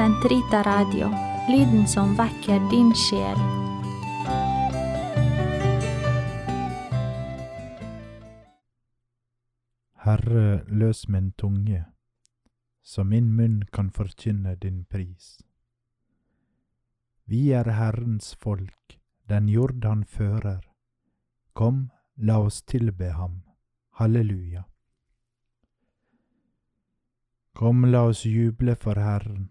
Sentrita Radio, lyden som vekker din sjel. Herre, løs min tunge, så min munn kan forkynne din pris. Vi er Herrens folk, den jord han fører. Kom, la oss tilbe ham. Halleluja. Kom, la oss juble for Herren,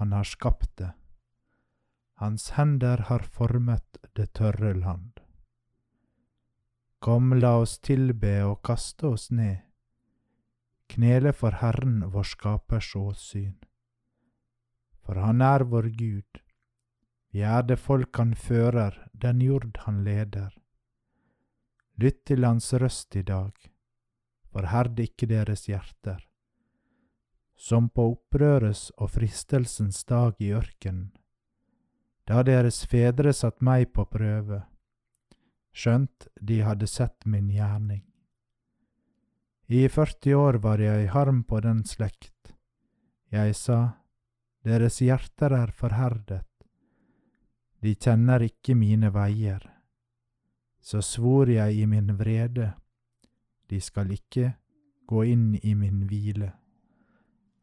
han har skapt det, hans hender har formet det tørre land. Kom, la oss tilbe og kaste oss ned, knele for Herren vår Skapers åsyn. For Han er vår Gud, vi er det folk Han fører, den jord Han leder. Lytt til Hans røst i dag, forherd ikke deres hjerter. Som på opprørets og fristelsens dag i ørkenen, da deres fedre satt meg på prøve skjønt de hadde sett min gjerning. I 40 år var jeg i harm på den slekt. Jeg sa, Deres hjerter er forherdet, de kjenner ikke mine veier. Så svor jeg i min vrede, de skal ikke gå inn i min hvile.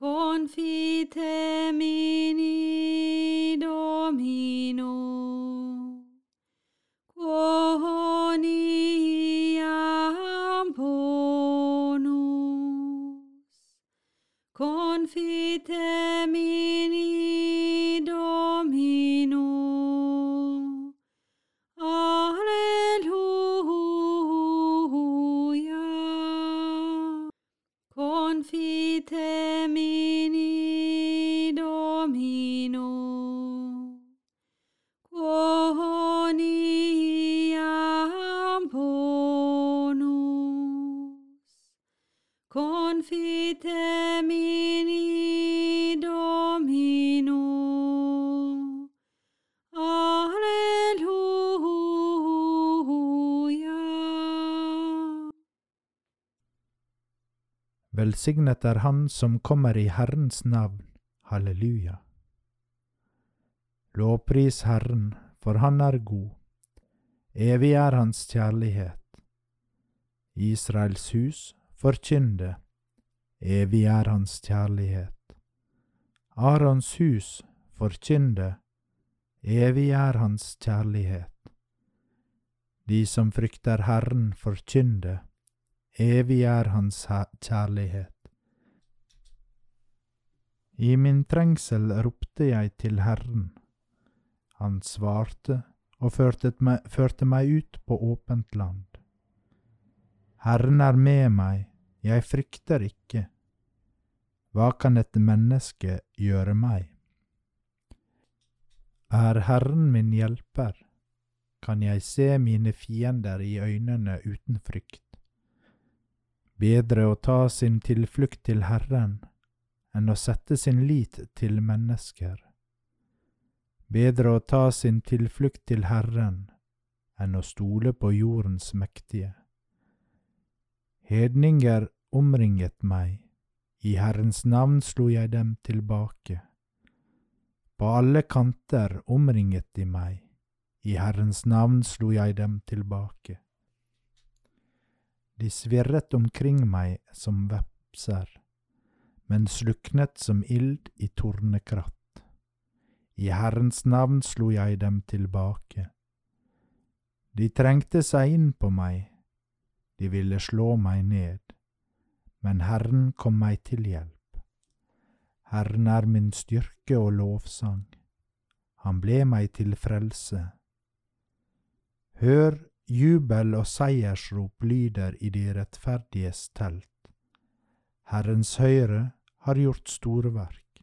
Confite minis. Velsignet er Han som kommer i Herrens navn. Halleluja. Lovpris Herren, for Han er god. Evig er Hans kjærlighet. Israels hus, forkynn det. Evig er Hans kjærlighet. Arons hus, forkynn det. Evig er Hans kjærlighet. De som frykter Herren, forkynn det. Evig er Hans kjærlighet. I min trengsel ropte jeg til Herren. Han svarte og førte meg, førte meg ut på åpent land. Herren er med meg, jeg frykter ikke. Hva kan et menneske gjøre meg? Er Herren min hjelper, kan jeg se mine fiender i øynene uten frykt. Bedre å ta sin tilflukt til Herren enn å sette sin lit til mennesker. Bedre å ta sin tilflukt til Herren enn å stole på jordens mektige. Hedninger omringet meg, i Herrens navn slo jeg dem tilbake. På alle kanter omringet de meg, i Herrens navn slo jeg dem tilbake. De svirret omkring meg som vepser, men sluknet som ild i tornekratt. I Herrens navn slo jeg dem tilbake. De trengte seg inn på meg, de ville slå meg ned, men Herren kom meg til hjelp. Herren er min styrke og lovsang, han ble meg til frelse. Hør jubel og seiersrop lyder i de rettferdiges telt. Herrens høyre har gjort storverk.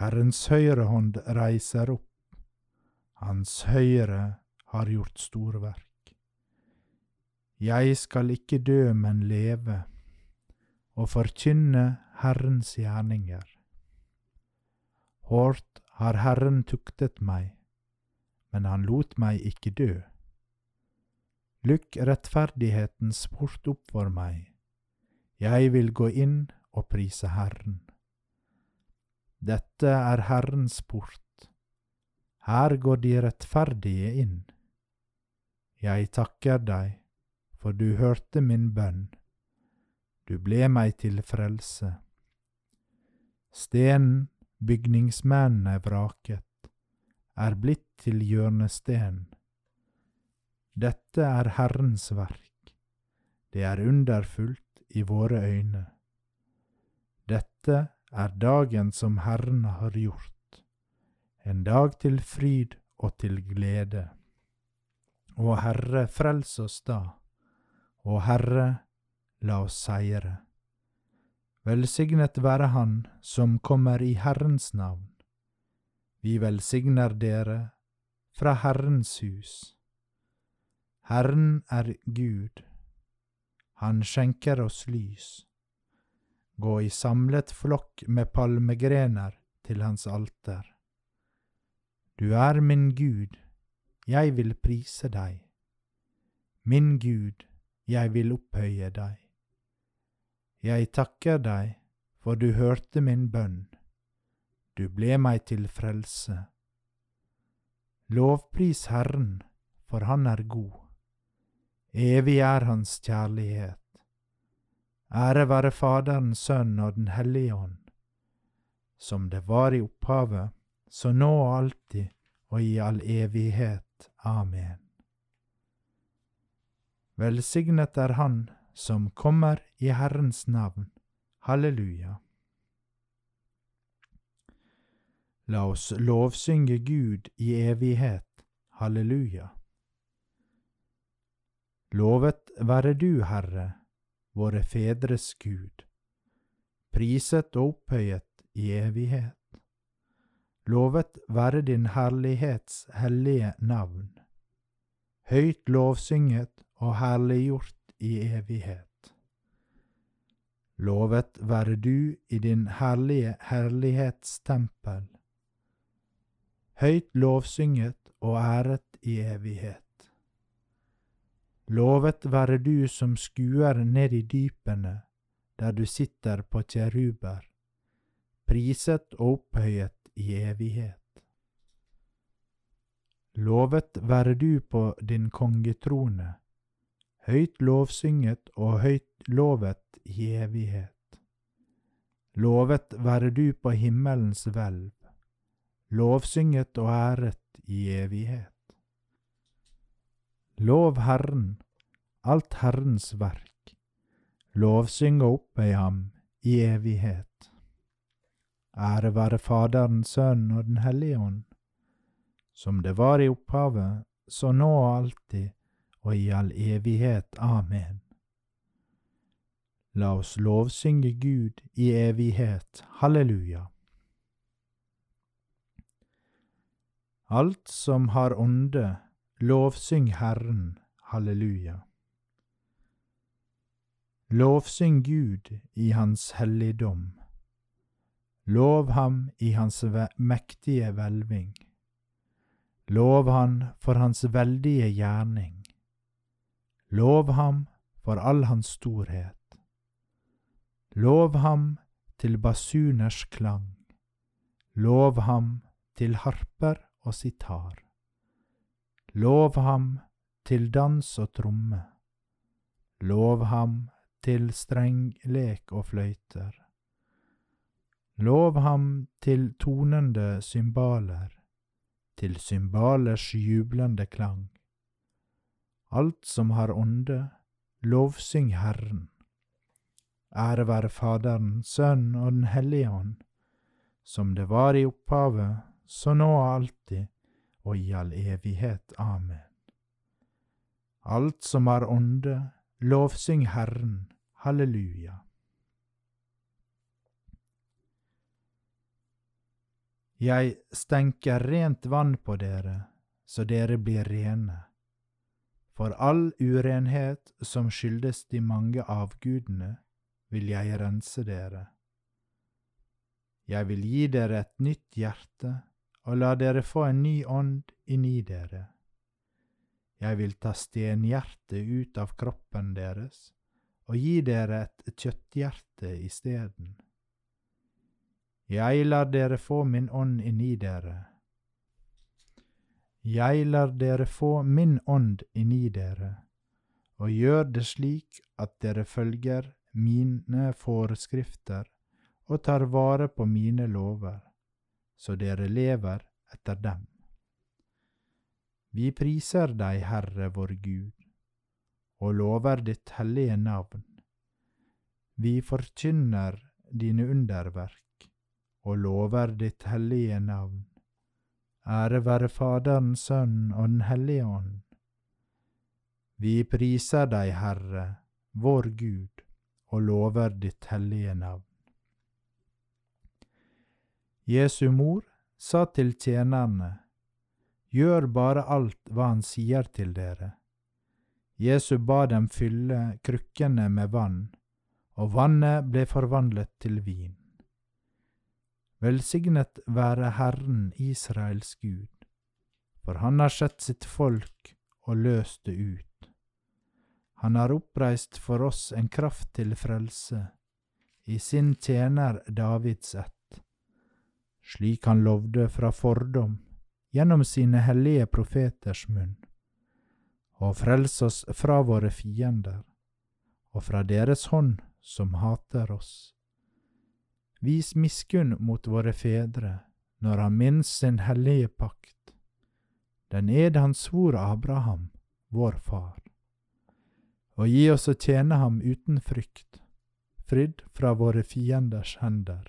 Herrens høyre hånd reiser opp, Hans høyre har gjort storverk. Jeg skal ikke dø, men leve, og forkynne Herrens gjerninger. Hårdt har Herren tuktet meg, men han lot meg ikke dø. Lukk rettferdighetens port opp for meg, jeg vil gå inn og prise Herren. Dette er Herrens port, her går de rettferdige inn. Jeg takker deg, for du hørte min bønn, du ble meg til frelse. Stenen bygningsmennene vraket, er blitt til hjørnesten. Dette er Herrens verk, det er underfullt i våre øyne. Dette er dagen som Herren har gjort, en dag til fryd og til glede. Å Herre, frels oss da, å Herre, la oss seire. Velsignet være Han som kommer i Herrens navn. Vi velsigner dere fra Herrens hus. Herren er Gud, Han skjenker oss lys gå i samlet flokk med palmegrener til hans alter. Du er min Gud, jeg vil prise deg. Min Gud, jeg vil opphøye deg. Jeg takker deg, for du hørte min bønn, du ble meg til frelse. Lovpris Herren, for Han er god. Evig er Hans kjærlighet. Ære være Faderen, Sønn og Den hellige ånd, som det var i opphavet, så nå og alltid og i all evighet. Amen. Velsignet er Han som kommer i Herrens navn. Halleluja. La oss lovsynge Gud i evighet. Halleluja. Lovet være du, Herre, våre fedres Gud, priset og opphøyet i evighet. Lovet være din herlighets hellige navn, høyt lovsynget og herliggjort i evighet. Lovet være du i din herlige herlighetstempel, høyt lovsynget og æret i evighet. Lovet være du som skuer ned i dypene, der du sitter på kjeruber, priset og opphøyet i evighet. Lovet være du på din kongetrone, høyt lovsynget og høyt lovet i evighet. Lovet være du på himmelens hvelv, lovsynget og æret i evighet. Lov Herren, alt Herrens verk, lovsyng og oppøy ham i evighet. Ære være Faderen, Sønnen og Den hellige ånd, som det var i opphavet, så nå og alltid og i all evighet. Amen. La oss lovsynge Gud i evighet. Halleluja. Alt som har ånde, Lovsyng Herren, halleluja. Lovsyng Gud i Hans helligdom. Lov ham i Hans mektige hvelving. Lov han for Hans veldige gjerning. Lov ham for all Hans storhet. Lov ham til basuners klang. Lov ham til harper og sitar. Lov ham til dans og tromme. Lov ham til strenglek og fløyter. Lov ham til tonende cymbaler, til cymbalers jublende klang. Alt som har ånde, lovsyng Herren. Ære være Faderen, Sønnen og Den hellige ånd, som det var i opphavet, så nå og alltid, og i all evighet. Amen. Alt som har ånde, lovsyng Herren. Halleluja. Jeg stenker rent vann på dere, så dere blir rene. For all urenhet som skyldes de mange avgudene, vil jeg rense dere. Jeg vil gi dere et nytt hjerte og la dere få en ny ånd inni dere. Jeg vil ta stenhjertet ut av kroppen deres og gi dere et kjøtthjerte isteden. Jeg lar dere få min ånd inni dere. Jeg lar dere få min ånd inni dere, og gjør det slik at dere følger mine forskrifter og tar vare på mine lover, så dere lever etter dem. Vi priser deg, Herre vår Gud, og lover ditt hellige navn. Vi forkynner dine underverk og lover ditt hellige navn. Ære være Faderen, Sønnen og Den hellige ånd. Vi priser deg, Herre, vår Gud, og lover ditt hellige navn. Jesu mor sa til tjenerne, Gjør bare alt hva han sier til dere. Jesu ba dem fylle krukkene med vann, og vannet ble forvandlet til vin. Velsignet være Herren Israels Gud, for han har sett sitt folk og løst det ut. Han har oppreist for oss en kraft til frelse, i sin tjener Davids ett, slik han lovde fra fordom gjennom sine hellige profeters munn, og frels oss fra våre fiender, og fra deres hånd som hater oss. Vis miskunn mot våre fedre når han minnes sin hellige pakt, den ed han svor Abraham, vår far, og gi oss å tjene ham uten frykt, fridd fra våre fienders hender,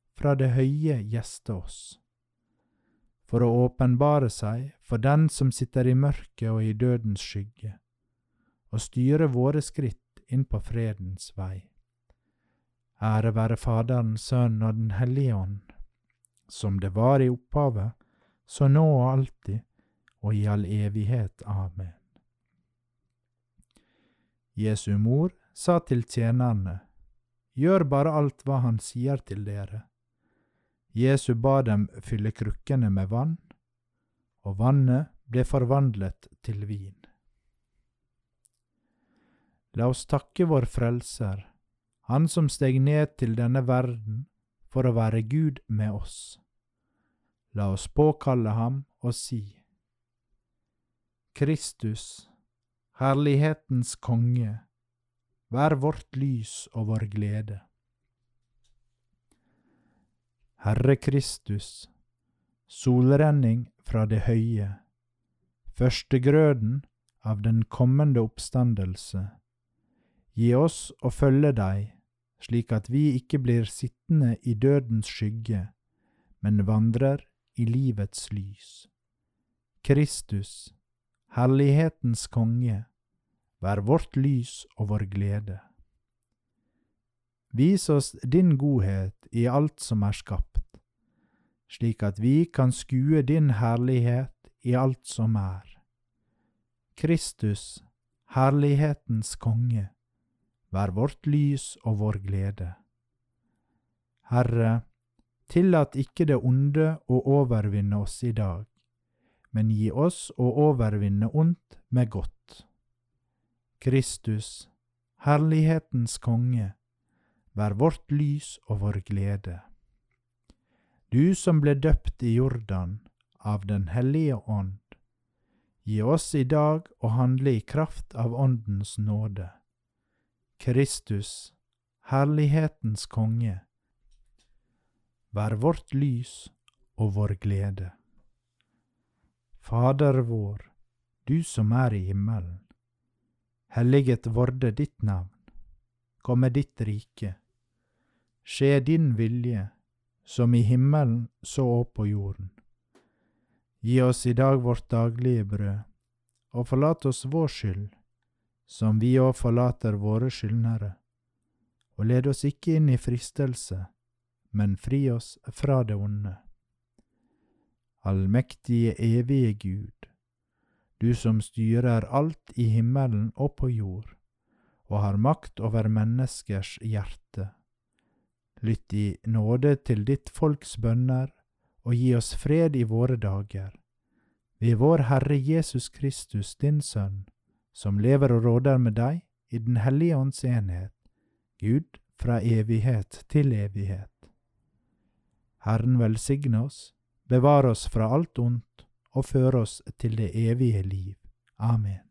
fra det høye gjeste oss for å åpenbare seg for den som sitter i mørket og i dødens skygge, og styre våre skritt inn på fredens vei. Ære være Faderen, Sønnen og Den hellige ånd, som det var i opphavet, så nå og alltid, og i all evighet. Amen. Jesu mor sa til tjenerne, Gjør bare alt hva han sier til dere Jesu ba dem fylle krukkene med vann, og vannet ble forvandlet til vin. La oss takke vår Frelser, Han som steg ned til denne verden for å være Gud med oss. La oss påkalle ham og si, Kristus, herlighetens konge, vær vårt lys og vår glede. Herre Kristus, solrenning fra det høye, førstegrøden av den kommende oppstandelse, gi oss å følge deg, slik at vi ikke blir sittende i dødens skygge, men vandrer i livets lys. Kristus, herlighetens konge, vær vårt lys og vår glede. Vis oss din godhet i alt som er skapt slik at vi kan skue din herlighet i alt som er. Kristus, herlighetens konge, vær vårt lys og vår glede. Herre, Tillat ikke det onde å overvinne oss i dag, men gi oss å overvinne ondt med godt. Kristus, herlighetens konge, vær vårt lys og vår glede. Du som ble døpt i Jordan av Den hellige ånd, gi oss i dag å handle i kraft av Åndens nåde. Kristus, herlighetens konge, vær vårt lys og vår glede. Fader vår, du som er i himmelen. Helliget vorde ditt navn. Komme ditt rike. Skje din vilje, som i himmelen så opp på jorden. Gi oss i dag vårt daglige brød, og forlat oss vår skyld, som vi òg forlater våre skyldnere. Og led oss ikke inn i fristelse, men fri oss fra det onde. Allmektige, evige Gud, du som styrer alt i himmelen og på jord, og har makt over menneskers hjerte. Lytt i nåde til ditt folks bønner, og gi oss fred i våre dager. Ved vår Herre Jesus Kristus, din Sønn, som lever og råder med deg i Den hellige ånds enhet, Gud fra evighet til evighet. Herren velsigne oss, bevare oss fra alt ondt og føre oss til det evige liv. Amen.